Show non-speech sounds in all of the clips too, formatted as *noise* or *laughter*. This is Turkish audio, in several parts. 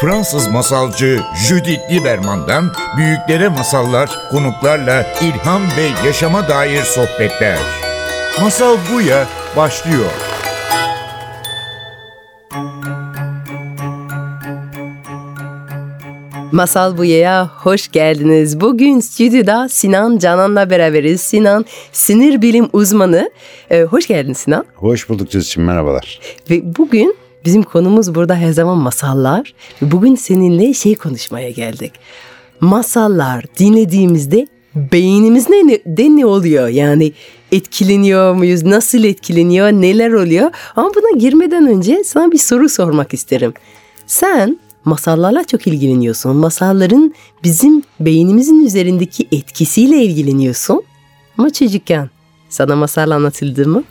Fransız masalcı Judith Lieberman'dan büyüklere masallar, konuklarla ilham ve yaşama dair sohbetler. Masal Buya başlıyor. Masal Buya'ya hoş geldiniz. Bugün stüdyoda Sinan Canan'la beraberiz. Sinan sinir bilim uzmanı. Ee, hoş geldin Sinan. Hoş bulduk Cüzçin, merhabalar. Ve bugün bizim konumuz burada her zaman masallar. Bugün seninle şey konuşmaya geldik. Masallar dinlediğimizde beynimiz ne, de ne oluyor? Yani etkileniyor muyuz? Nasıl etkileniyor? Neler oluyor? Ama buna girmeden önce sana bir soru sormak isterim. Sen masallarla çok ilgileniyorsun. Masalların bizim beynimizin üzerindeki etkisiyle ilgileniyorsun. Ama çocukken sana masal anlatıldı mı?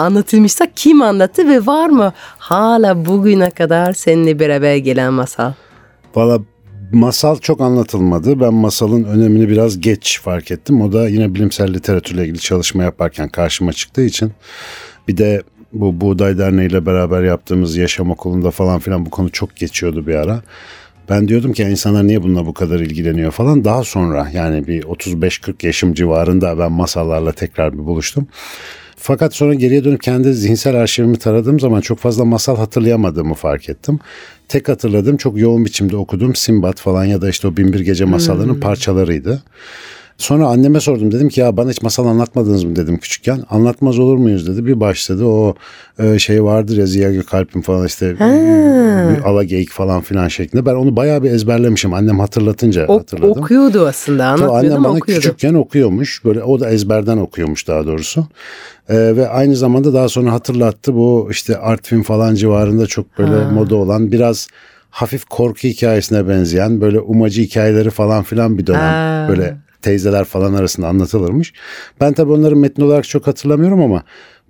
Anlatılmışsa kim anlattı ve var mı hala bugüne kadar seninle beraber gelen masal? Valla masal çok anlatılmadı. Ben masalın önemini biraz geç fark ettim. O da yine bilimsel literatürle ilgili çalışma yaparken karşıma çıktığı için. Bir de bu Buğday Derneği ile beraber yaptığımız yaşam okulunda falan filan bu konu çok geçiyordu bir ara. Ben diyordum ki insanlar niye bununla bu kadar ilgileniyor falan. Daha sonra yani bir 35-40 yaşım civarında ben masallarla tekrar bir buluştum. Fakat sonra geriye dönüp kendi zihinsel arşivimi taradığım zaman çok fazla masal hatırlayamadığımı fark ettim. Tek hatırladığım çok yoğun biçimde okuduğum Simbat falan ya da işte o Binbir Gece masallarının hmm. parçalarıydı. Sonra anneme sordum dedim ki ya bana hiç masal anlatmadınız mı dedim küçükken. Anlatmaz olur muyuz dedi. Bir başladı o e, şey vardır ya Ziya Gökalp'in falan işte bir alageyik falan filan şeklinde. Ben onu bayağı bir ezberlemişim. Annem hatırlatınca ok, hatırladım. Okuyordu aslında anlatmıyordu Annem bana okuyordu. küçükken okuyormuş. Böyle o da ezberden okuyormuş daha doğrusu. Ee, ve aynı zamanda daha sonra hatırlattı bu işte Artvin falan civarında çok böyle ha. moda olan biraz hafif korku hikayesine benzeyen böyle umacı hikayeleri falan filan bir dönem ha. böyle teyzeler falan arasında anlatılırmış. Ben tabii onları metni olarak çok hatırlamıyorum ama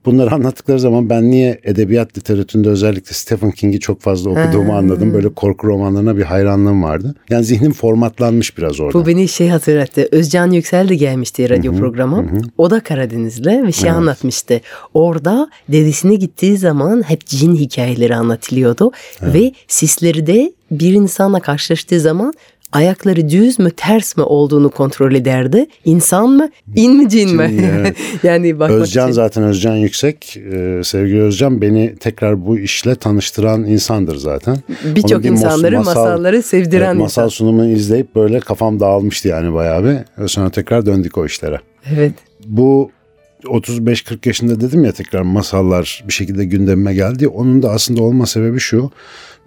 bunları anlattıkları zaman ben niye edebiyat literatüründe özellikle Stephen King'i çok fazla okuduğumu anladım. Böyle korku romanlarına bir hayranlığım vardı. Yani zihnim formatlanmış biraz orada. Bu beni şey hatırlattı. Özcan Yüksel de gelmişti radyo hı programa. O da Karadenizli ve şey evet. anlatmıştı. Orada dedesine gittiği zaman hep cin hikayeleri anlatılıyordu. Evet. Ve sisleri de bir insanla karşılaştığı zaman ayakları düz mü ters mi olduğunu kontrol ederdi. İnsan mı? İn mi cin mi? Evet. *laughs* yani bakmak Özcan için. zaten Özcan Yüksek. Ee, sevgili Özcan beni tekrar bu işle tanıştıran insandır zaten. Birçok insanları masal, masalları sevdiren evet, Masal insan. sunumunu izleyip böyle kafam dağılmıştı yani bayağı bir. Sonra tekrar döndük o işlere. Evet. Bu 35-40 yaşında dedim ya tekrar masallar bir şekilde gündemime geldi. Onun da aslında olma sebebi şu.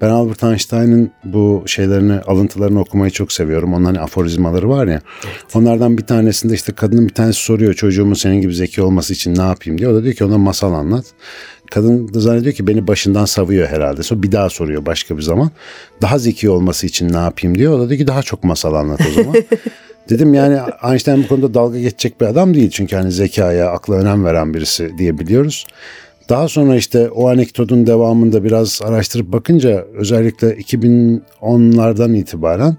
Ben Albert Einstein'ın bu şeylerini, alıntılarını okumayı çok seviyorum. Onun hani aforizmaları var ya. Evet. Onlardan bir tanesinde işte kadının bir tanesi soruyor çocuğumun senin gibi zeki olması için ne yapayım diye. O da diyor ki ona masal anlat. Kadın da zannediyor ki beni başından savuyor herhalde. Sonra bir daha soruyor başka bir zaman. Daha zeki olması için ne yapayım diyor. O da diyor ki daha çok masal anlat o zaman. *laughs* Dedim yani Einstein bu konuda dalga geçecek bir adam değil. Çünkü hani zekaya, akla önem veren birisi diyebiliyoruz. Daha sonra işte o anekdotun devamında biraz araştırıp bakınca özellikle 2010'lardan itibaren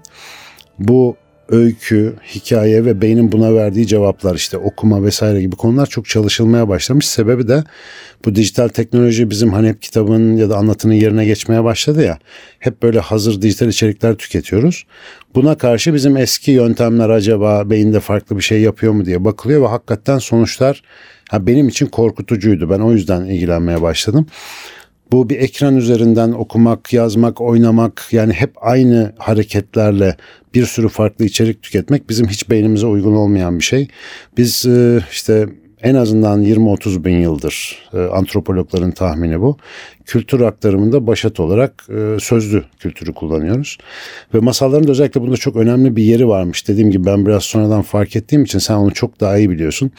bu öykü, hikaye ve beynin buna verdiği cevaplar işte okuma vesaire gibi konular çok çalışılmaya başlamış. Sebebi de bu dijital teknoloji bizim hani hep kitabın ya da anlatının yerine geçmeye başladı ya. Hep böyle hazır dijital içerikler tüketiyoruz. Buna karşı bizim eski yöntemler acaba beyinde farklı bir şey yapıyor mu diye bakılıyor ve hakikaten sonuçlar Ha, benim için korkutucuydu. Ben o yüzden ilgilenmeye başladım. Bu bir ekran üzerinden okumak, yazmak, oynamak yani hep aynı hareketlerle bir sürü farklı içerik tüketmek bizim hiç beynimize uygun olmayan bir şey. Biz e, işte en azından 20-30 bin yıldır e, antropologların tahmini bu. Kültür aktarımında başat olarak e, sözlü kültürü kullanıyoruz. Ve masalların da özellikle bunda çok önemli bir yeri varmış. Dediğim gibi ben biraz sonradan fark ettiğim için sen onu çok daha iyi biliyorsun.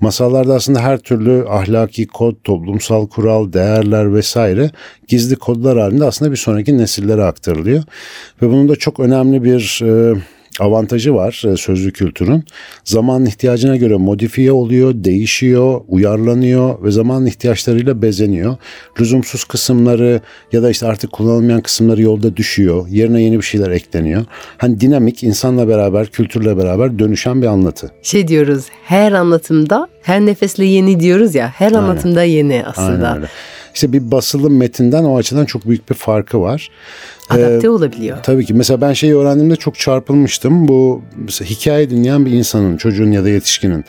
Masallarda aslında her türlü ahlaki kod, toplumsal kural, değerler vesaire gizli kodlar halinde aslında bir sonraki nesillere aktarılıyor. Ve bunun da çok önemli bir... E, avantajı var e, sözlü kültürün. Zamanın ihtiyacına göre modifiye oluyor, değişiyor, uyarlanıyor ve zamanın ihtiyaçlarıyla bezeniyor. Lüzumsuz kısımları ya da işte artık kullanılmayan kısımları yolda düşüyor. Yerine yeni bir şeyler ekleniyor. Hani dinamik, insanla beraber, kültürle beraber dönüşen bir anlatı. Şey diyoruz, her anlatımda her nefesle yeni diyoruz ya. Her anlatımda Aynen. yeni aslında. Aynen öyle. İşte bir basılı metinden o açıdan çok büyük bir farkı var. Adapte olabiliyor. Tabii ki. Mesela ben şeyi öğrendiğimde çok çarpılmıştım. Bu mesela hikaye dinleyen bir insanın, çocuğun ya da yetişkinin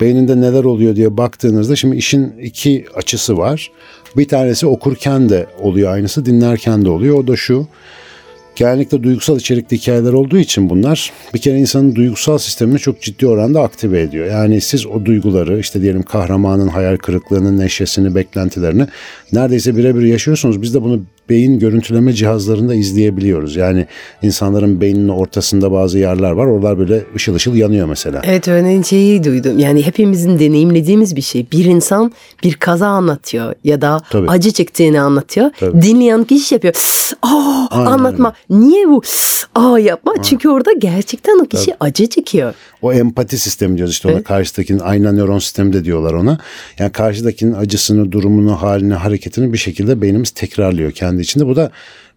beyninde neler oluyor diye baktığınızda şimdi işin iki açısı var. Bir tanesi okurken de oluyor aynısı, dinlerken de oluyor. O da şu. Genellikle duygusal içerikli hikayeler olduğu için bunlar bir kere insanın duygusal sistemini çok ciddi oranda aktive ediyor. Yani siz o duyguları işte diyelim kahramanın hayal kırıklığının neşesini, beklentilerini neredeyse birebir yaşıyorsunuz. Biz de bunu beyin görüntüleme cihazlarında izleyebiliyoruz. Yani insanların beyninin ortasında bazı yerler var. Oralar böyle ışıl ışıl yanıyor mesela. Evet örneğin şeyi duydum. Yani hepimizin deneyimlediğimiz bir şey. Bir insan bir kaza anlatıyor ya da Tabii. acı çektiğini anlatıyor. Tabii. Dinleyen kişi yapıyor. Aa, Aynen anlatma. Niye bu? Aa yapma. Çünkü orada gerçekten o kişi acı çekiyor. O empati sistemi diyoruz işte ona. Evet. Karşıdakinin ayna nöron sistemi de diyorlar ona. Yani karşıdakinin acısını, durumunu, halini, hareketini bir şekilde beynimiz tekrarlıyor kendi içinde. Bu da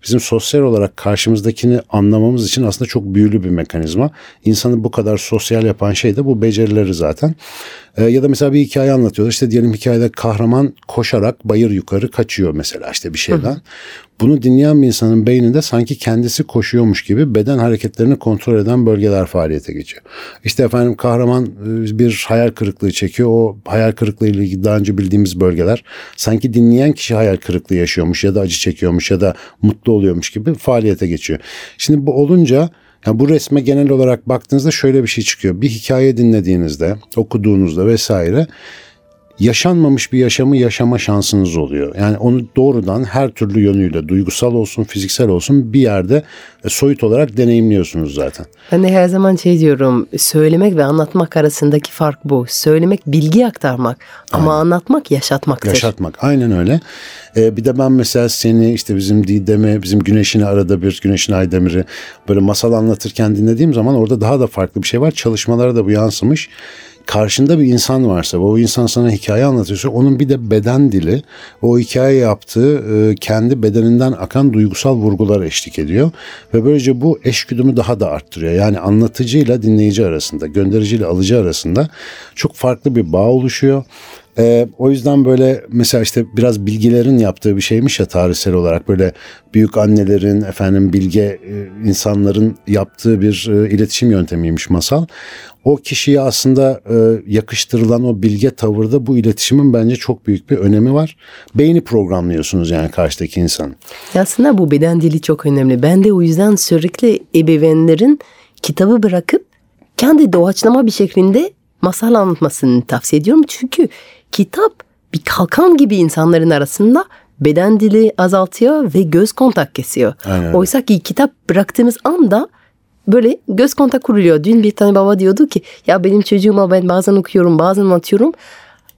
bizim sosyal olarak karşımızdakini anlamamız için aslında çok büyülü bir mekanizma. İnsanı bu kadar sosyal yapan şey de bu becerileri zaten. Ee, ya da mesela bir hikaye anlatıyorlar. İşte diyelim hikayede kahraman koşarak bayır yukarı kaçıyor mesela işte bir şeyden. Bunu dinleyen bir insanın beyninde sanki kendisi koşuyormuş gibi beden hareketlerini kontrol eden bölgeler faaliyete geçiyor. İşte efendim kahraman e, bir hayal kırıklığı çekiyor. O hayal kırıklığı ile ilgili daha önce bildiğimiz bölgeler sanki dinleyen kişi hayal kırıklığı yaşıyormuş ya da acı çekiyormuş ya da mutlu oluyormuş gibi faaliyete geçiyor. Şimdi bu olunca yani bu resme genel olarak baktığınızda şöyle bir şey çıkıyor. Bir hikaye dinlediğinizde, okuduğunuzda vesaire yaşanmamış bir yaşamı yaşama şansınız oluyor. Yani onu doğrudan her türlü yönüyle duygusal olsun, fiziksel olsun bir yerde e, soyut olarak deneyimliyorsunuz zaten. Ben de her zaman şey diyorum. Söylemek ve anlatmak arasındaki fark bu. Söylemek bilgi aktarmak ama anlatmak yaşatmaktır. Yaşatmak aynen öyle. Ee, bir de ben mesela seni işte bizim Didem'i, bizim Güneş'ini arada bir Güneş'in Aydemir'i böyle masal anlatırken dinlediğim zaman orada daha da farklı bir şey var. Çalışmalara da bu yansımış. Karşında bir insan varsa ve o insan sana hikaye anlatıyorsa onun bir de beden dili o hikaye yaptığı e, kendi bedeninden akan duygusal vurgular eşlik ediyor. Ve böylece bu eşgüdümü daha da arttırıyor. Yani anlatıcıyla dinleyici arasında, göndericiyle alıcı arasında çok farklı bir bağ oluşuyor. Ee, o yüzden böyle mesela işte biraz bilgilerin yaptığı bir şeymiş ya tarihsel olarak böyle büyük annelerin efendim bilge e, insanların yaptığı bir e, iletişim yöntemiymiş masal. O kişiye aslında e, yakıştırılan o bilge tavırda bu iletişimin bence çok büyük bir önemi var. Beyni programlıyorsunuz yani karşıdaki insan. Aslında bu beden dili çok önemli. Ben de o yüzden sürekli ebeveynlerin kitabı bırakıp kendi doğaçlama bir şeklinde masal anlatmasını tavsiye ediyorum. Çünkü kitap bir kalkan gibi insanların arasında beden dili azaltıyor ve göz kontak kesiyor. Aynen. Oysa ki kitap bıraktığımız anda böyle göz kontak kuruluyor. Dün bir tane baba diyordu ki ya benim çocuğuma ben bazen okuyorum bazen anlatıyorum.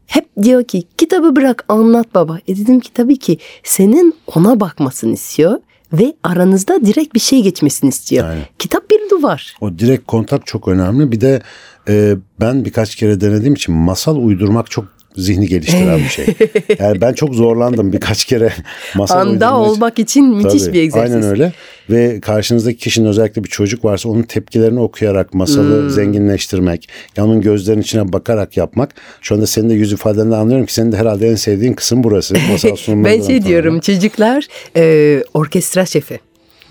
Hep diyor ki kitabı bırak anlat baba. E dedim ki tabii ki senin ona bakmasını istiyor ve aranızda direkt bir şey geçmesini istiyor. Aynen. Kitap bir duvar. O direkt kontak çok önemli. Bir de e, ben birkaç kere denediğim için masal uydurmak çok zihni geliştiren bir şey. *laughs* Yani ben çok zorlandım birkaç kere masal Anda olmak için müthiş Tabii, bir egzersiz. Aynen öyle. Ve karşınızdaki kişinin özellikle bir çocuk varsa onun tepkilerini okuyarak masalı Hmm. zenginleştirmek, ya onun gözlerinin içine bakarak yapmak. Şu anda senin de yüz ifadenden anlıyorum ki senin de herhalde en sevdiğin kısım burası. *laughs* Masal ben şey sonra. diyorum çocuklar e, orkestra şefi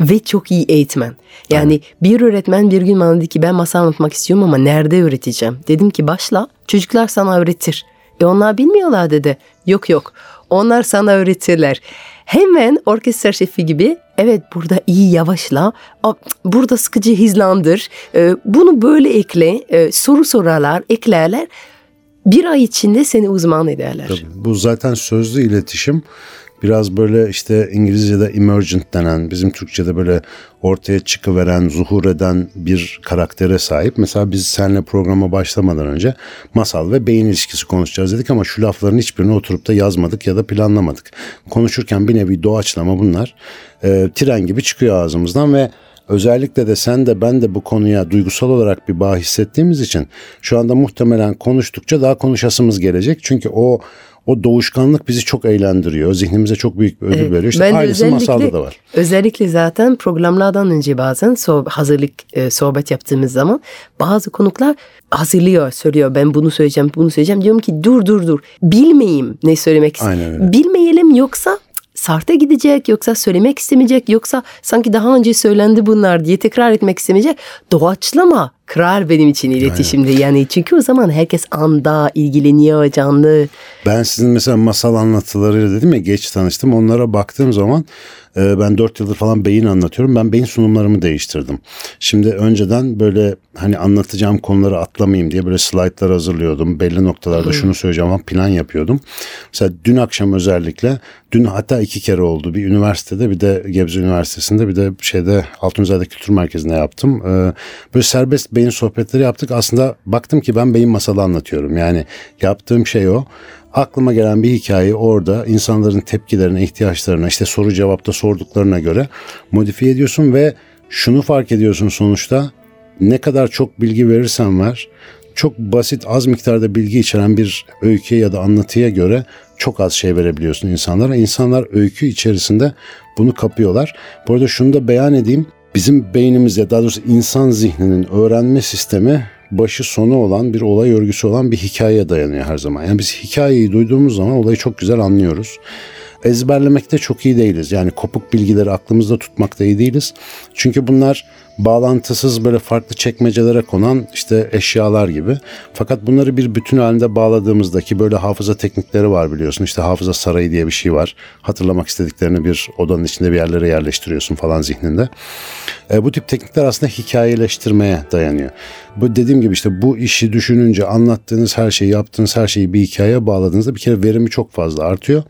ve çok iyi eğitmen. Yani bir öğretmen bir gün bana dedi ki ben masal anlatmak istiyorum ama nerede öğreteceğim? Dedim ki başla çocuklar sana öğretir. E onlar bilmiyorlar dedi. Yok yok onlar sana öğretirler. Hemen orkestra şefi gibi evet burada iyi yavaşla, burada sıkıcı hızlandır, e, bunu böyle ekle, e, soru sorarlar, eklerler. Bir ay içinde seni uzman ederler. Tabii. Bu zaten sözlü iletişim biraz böyle işte İngilizce'de emergent denen bizim Türkçe'de böyle ortaya çıkıveren, zuhur eden bir karaktere sahip. Mesela biz seninle programa başlamadan önce masal ve beyin ilişkisi konuşacağız dedik ama şu lafların hiçbirini oturup da yazmadık ya da planlamadık. Konuşurken bir nevi doğaçlama bunlar e, tren gibi çıkıyor ağzımızdan ve Özellikle de sen de ben de bu konuya duygusal olarak bir bağ hissettiğimiz için şu anda muhtemelen konuştukça daha konuşasımız gelecek. Çünkü o o doğuşkanlık bizi çok eğlendiriyor. Zihnimize çok büyük bir ödül Evet, veriyor. İşte ben aynısı masalda da var. Özellikle zaten programlardan önce bazen soh- hazırlık e, sohbet yaptığımız zaman bazı konuklar hazırlıyor, söylüyor ben bunu söyleyeceğim, bunu söyleyeceğim. Diyorum ki dur dur dur. Bilmeyeyim ne söylemek öyle. Bilmeyelim yoksa sarte gidecek yoksa söylemek istemeyecek yoksa sanki daha önce söylendi bunlar diye tekrar etmek istemeyecek. Doğaçlama kral benim için iletişimde yani çünkü o zaman herkes anda ilgileniyor canlı. Ben sizin mesela masal anlatılarıyla dedim ya geç tanıştım. Onlara baktığım zaman e, ben 4 yıldır falan beyin anlatıyorum. Ben beyin sunumlarımı değiştirdim. Şimdi önceden böyle hani anlatacağım konuları atlamayayım diye böyle slaytlar hazırlıyordum. Belli noktalarda şunu söyleyeceğim ama plan yapıyordum. Mesela dün akşam özellikle dün hatta iki kere oldu. Bir üniversitede bir de Gebze Üniversitesi'nde bir de şeyde Altunizade Kültür Merkezi'nde yaptım. E, böyle serbest beyin sohbetleri yaptık. Aslında baktım ki ben beyin masalı anlatıyorum. Yani yaptığım şey o aklıma gelen bir hikayeyi orada insanların tepkilerine, ihtiyaçlarına, işte soru cevapta sorduklarına göre modifiye ediyorsun ve şunu fark ediyorsun sonuçta ne kadar çok bilgi verirsen ver, çok basit az miktarda bilgi içeren bir öyküye ya da anlatıya göre çok az şey verebiliyorsun insanlara. İnsanlar öykü içerisinde bunu kapıyorlar. Bu arada şunu da beyan edeyim. Bizim beynimizde daha doğrusu insan zihninin öğrenme sistemi başı sonu olan bir olay örgüsü olan bir hikayeye dayanıyor her zaman. Yani biz hikayeyi duyduğumuz zaman olayı çok güzel anlıyoruz. Ezberlemekte çok iyi değiliz. Yani kopuk bilgileri aklımızda tutmakta iyi değiliz. Çünkü bunlar bağlantısız böyle farklı çekmecelere konan işte eşyalar gibi. Fakat bunları bir bütün halinde bağladığımızdaki böyle hafıza teknikleri var biliyorsun. İşte hafıza sarayı diye bir şey var. Hatırlamak istediklerini bir odanın içinde bir yerlere yerleştiriyorsun falan zihninde. E, bu tip teknikler aslında hikayeleştirmeye dayanıyor. Bu dediğim gibi işte bu işi düşününce anlattığınız her şeyi, yaptığınız her şeyi bir hikayeye bağladığınızda bir kere verimi çok fazla artıyor.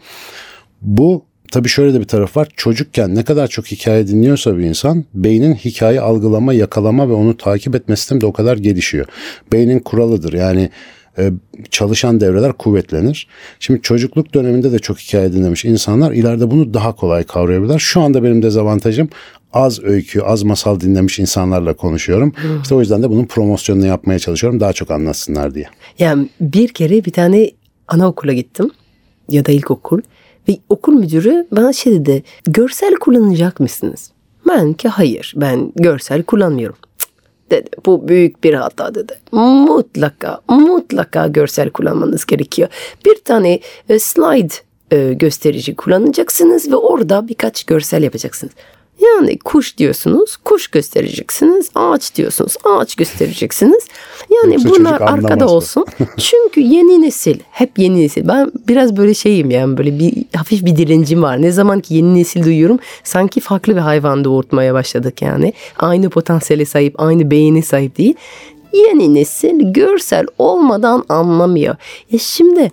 Bu tabii şöyle de bir taraf var. Çocukken ne kadar çok hikaye dinliyorsa bir insan beynin hikaye algılama, yakalama ve onu takip etme sistemi de o kadar gelişiyor. Beynin kuralıdır. Yani e, çalışan devreler kuvvetlenir. Şimdi çocukluk döneminde de çok hikaye dinlemiş insanlar ileride bunu daha kolay kavrayabilirler. Şu anda benim dezavantajım az öykü, az masal dinlemiş insanlarla konuşuyorum. İşte o yüzden de bunun promosyonunu yapmaya çalışıyorum. Daha çok anlatsınlar diye. Yani bir kere bir tane anaokula gittim ya da ilkokul ve okul müdürü bana şey dedi görsel kullanacak mısınız? Ben ki hayır ben görsel kullanmıyorum. Cık, dedi bu büyük bir hata dedi. Mutlaka mutlaka görsel kullanmanız gerekiyor. Bir tane e, slide e, gösterici kullanacaksınız ve orada birkaç görsel yapacaksınız. Yani kuş diyorsunuz, kuş göstereceksiniz. Ağaç diyorsunuz, ağaç göstereceksiniz. Yani Yoksa bunlar arkada olsun. *laughs* Çünkü yeni nesil, hep yeni nesil. Ben biraz böyle şeyim yani böyle bir hafif bir direncim var. Ne zaman ki yeni nesil duyuyorum sanki farklı bir hayvan doğurtmaya başladık yani. Aynı potansiyele sahip, aynı beyine sahip değil. Yeni nesil görsel olmadan anlamıyor. E şimdi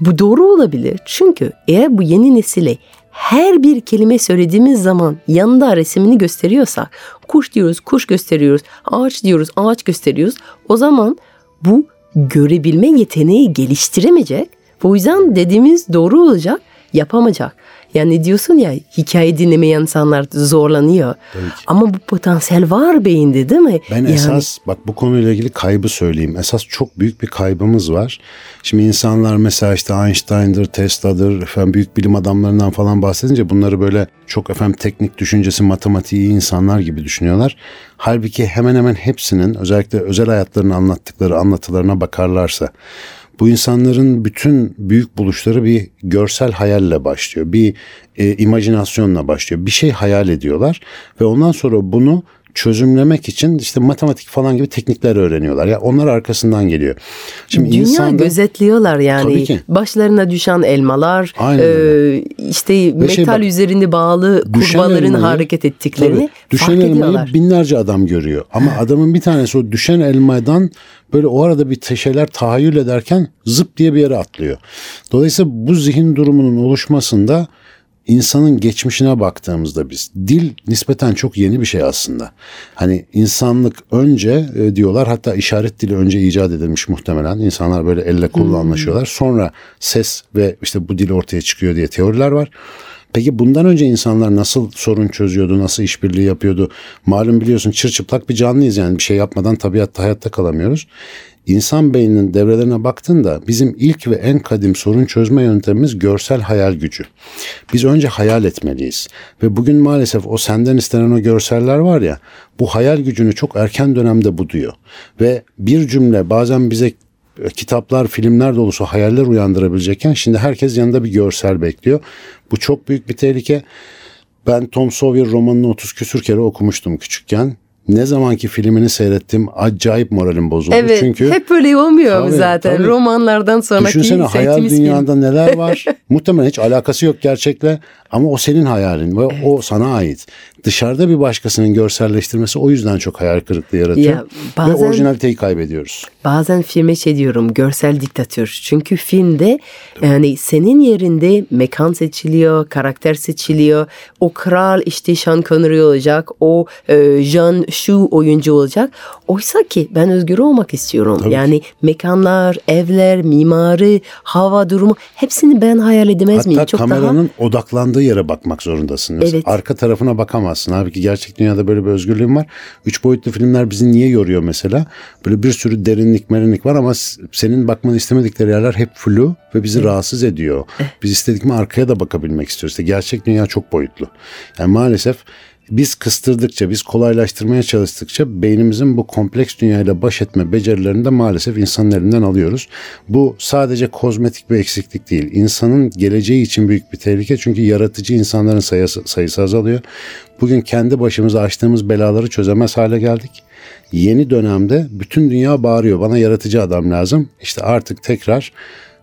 bu doğru olabilir. Çünkü eğer bu yeni nesile her bir kelime söylediğimiz zaman yanında resimini gösteriyorsak, kuş diyoruz, kuş gösteriyoruz, ağaç diyoruz, ağaç gösteriyoruz. O zaman bu görebilme yeteneği geliştiremeyecek. O yüzden dediğimiz doğru olacak, yapamayacak. Yani diyorsun ya hikaye dinlemeyen insanlar zorlanıyor. Ama bu potansiyel var beyinde değil mi? Ben yani, esas bak bu konuyla ilgili kaybı söyleyeyim. Esas çok büyük bir kaybımız var. Şimdi insanlar mesela işte Einstein'dır, Tesla'dır, efendim büyük bilim adamlarından falan bahsedince bunları böyle çok efendim teknik düşüncesi, matematiği insanlar gibi düşünüyorlar. Halbuki hemen hemen hepsinin özellikle özel hayatlarını anlattıkları anlatılarına bakarlarsa bu insanların bütün büyük buluşları bir görsel hayalle başlıyor. Bir e, imajinasyonla başlıyor. Bir şey hayal ediyorlar ve ondan sonra bunu çözümlemek için işte matematik falan gibi teknikler öğreniyorlar. Ya onlar arkasından geliyor. Şimdi Dünya insanda gözetliyorlar yani. Başlarına düşen elmalar, Aynen e, işte metal şey bak, üzerinde bağlı kurbaların elmayı- hareket ettiklerini Tabii, düşen fark elmayı ediyorlar. binlerce adam görüyor. Ama adamın bir tanesi o düşen elmadan böyle o arada bir şeyler tahayyül ederken zıp diye bir yere atlıyor. Dolayısıyla bu zihin durumunun oluşmasında insanın geçmişine baktığımızda biz dil nispeten çok yeni bir şey aslında. Hani insanlık önce e, diyorlar hatta işaret dili önce icat edilmiş muhtemelen. İnsanlar böyle elle kolla anlaşıyorlar. Sonra ses ve işte bu dil ortaya çıkıyor diye teoriler var. Peki bundan önce insanlar nasıl sorun çözüyordu, nasıl işbirliği yapıyordu? Malum biliyorsun çırçıplak bir canlıyız yani bir şey yapmadan tabiatta hayatta kalamıyoruz. İnsan beyninin devrelerine baktığında bizim ilk ve en kadim sorun çözme yöntemimiz görsel hayal gücü. Biz önce hayal etmeliyiz. Ve bugün maalesef o senden istenen o görseller var ya bu hayal gücünü çok erken dönemde buduyor. Ve bir cümle bazen bize kitaplar, filmler dolusu hayaller uyandırabilecekken şimdi herkes yanında bir görsel bekliyor. Bu çok büyük bir tehlike. Ben Tom Sawyer romanını 30 küsür kere okumuştum küçükken ne zamanki filmini seyrettim acayip moralim bozuldu. Evet Çünkü hep böyle olmuyor Tabii, zaten tabii. romanlardan sonraki Düşünsene hayal seyrettiğimiz film. dünyanda neler var. *laughs* Muhtemelen hiç alakası yok gerçekle ama o senin hayalin ve o sana ait. Dışarıda bir başkasının görselleştirmesi o yüzden çok hayal kırıklığı yaratıyor. Ya, bazen- Ve orijinaliteyi kaybediyoruz. Bazen filme şey diyorum görsel diktatör. Çünkü filmde yani senin yerinde mekan seçiliyor, karakter seçiliyor. O kral işte Sean Connery olacak. O e, Jean şu oyuncu olacak. Oysa ki ben özgür olmak istiyorum. Tabii yani mekanlar, evler, mimari, hava durumu hepsini ben hayal edemez miyim? Hatta Çok daha kameranın odaklandığı yere bakmak zorundasın. Mesela Evet. Arka tarafına bakamazsın. Halbuki gerçek dünyada böyle bir özgürlüğün var. Üç boyutlu filmler bizi niye yoruyor mesela? Böyle bir sürü derinlik merinlik var ama senin bakmanı istemedikleri yerler hep flu ve bizi rahatsız ediyor. Biz istedik mi arkaya da bakabilmek istiyoruz. İşte gerçek dünya çok boyutlu. Yani maalesef biz kıstırdıkça, biz kolaylaştırmaya çalıştıkça beynimizin bu kompleks dünyayla baş etme becerilerini de maalesef insanın elinden alıyoruz. Bu sadece kozmetik bir eksiklik değil. İnsanın geleceği için büyük bir tehlike. Çünkü yaratıcı insanların sayısı, sayısı azalıyor. Bugün kendi başımıza açtığımız belaları çözemez hale geldik. Yeni dönemde bütün dünya bağırıyor. Bana yaratıcı adam lazım. İşte artık tekrar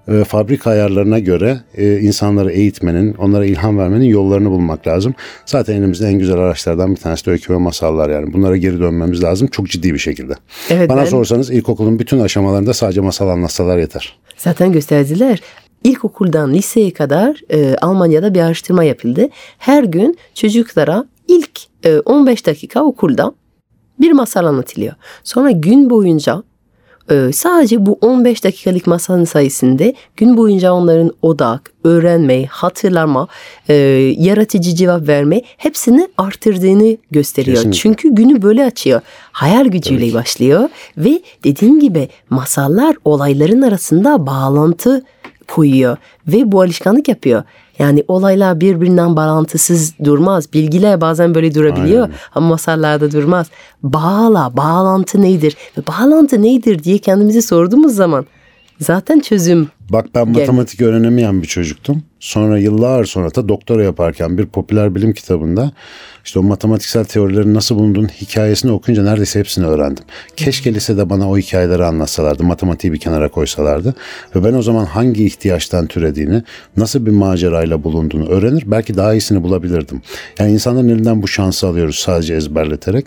e, fabrika ayarlarına göre e, insanları eğitmenin, onlara ilham vermenin yollarını bulmak lazım. Zaten elimizde en güzel araçlardan bir tanesi de öykü ve masallar yani. Bunlara geri dönmemiz lazım çok ciddi bir şekilde. Evet, Bana ben- sorsanız ilkokulun bütün aşamalarında sadece masal anlatsalar yeter. Zaten gösterdiler. İlkokuldan liseye kadar e, Almanya'da bir araştırma yapıldı. Her gün çocuklara ilk e, 15 dakika okulda bir masal anlatılıyor. Sonra gün boyunca e, sadece bu 15 dakikalık masalın sayesinde gün boyunca onların odak, öğrenme, hatırlama, e, yaratıcı cevap verme hepsini artırdığını gösteriyor. Kesinlikle. Çünkü günü böyle açıyor. Hayal gücüyle başlıyor ve dediğim gibi masallar olayların arasında bağlantı koyuyor ve bu alışkanlık yapıyor. Yani olaylar birbirinden bağlantısız durmaz. Bilgiler bazen böyle durabiliyor Aynen. ama masallarda durmaz. Bağla, bağlantı nedir? Ve bağlantı nedir diye kendimize sorduğumuz zaman zaten çözüm. Bak ben Gel. matematik öğrenemeyen bir çocuktum. Sonra yıllar sonra da doktora yaparken bir popüler bilim kitabında işte o matematiksel teorilerin nasıl bulunduğunun hikayesini okuyunca neredeyse hepsini öğrendim. Keşke lisede bana o hikayeleri anlatsalardı, matematiği bir kenara koysalardı ve ben o zaman hangi ihtiyaçtan türediğini, nasıl bir macerayla bulunduğunu öğrenir, belki daha iyisini bulabilirdim. Yani insanların elinden bu şansı alıyoruz sadece ezberleterek.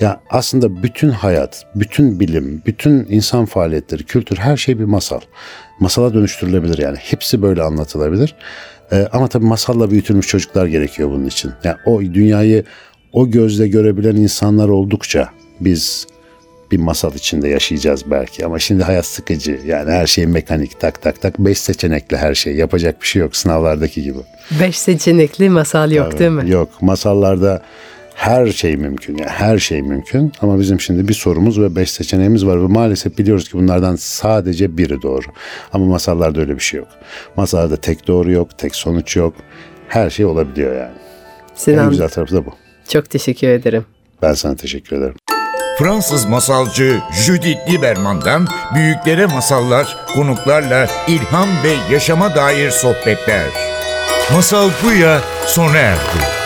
Ya aslında bütün hayat, bütün bilim, bütün insan faaliyetleri, kültür her şey bir masal. Masala dönüştürülebilir yani. Hepsi böyle anlatılabilir. Ee, ama tabii masalla büyütülmüş çocuklar gerekiyor bunun için. Yani o dünyayı o gözle görebilen insanlar oldukça biz bir masal içinde yaşayacağız belki. Ama şimdi hayat sıkıcı. Yani her şey mekanik tak tak tak. Beş seçenekli her şey. Yapacak bir şey yok sınavlardaki gibi. Beş seçenekli masal yok değil mi? Yok. Masallarda her şey mümkün. Yani her şey mümkün. Ama bizim şimdi bir sorumuz ve beş seçeneğimiz var. Ve maalesef biliyoruz ki bunlardan sadece biri doğru. Ama masallarda öyle bir şey yok. Masallarda tek doğru yok, tek sonuç yok. Her şey olabiliyor yani. En Sinan güzel tarafı da bu. çok teşekkür ederim. Ben sana teşekkür ederim. Fransız masalcı Judith Lieberman'dan büyüklere masallar, konuklarla ilham ve yaşama dair sohbetler. Masal Buya sona erdi.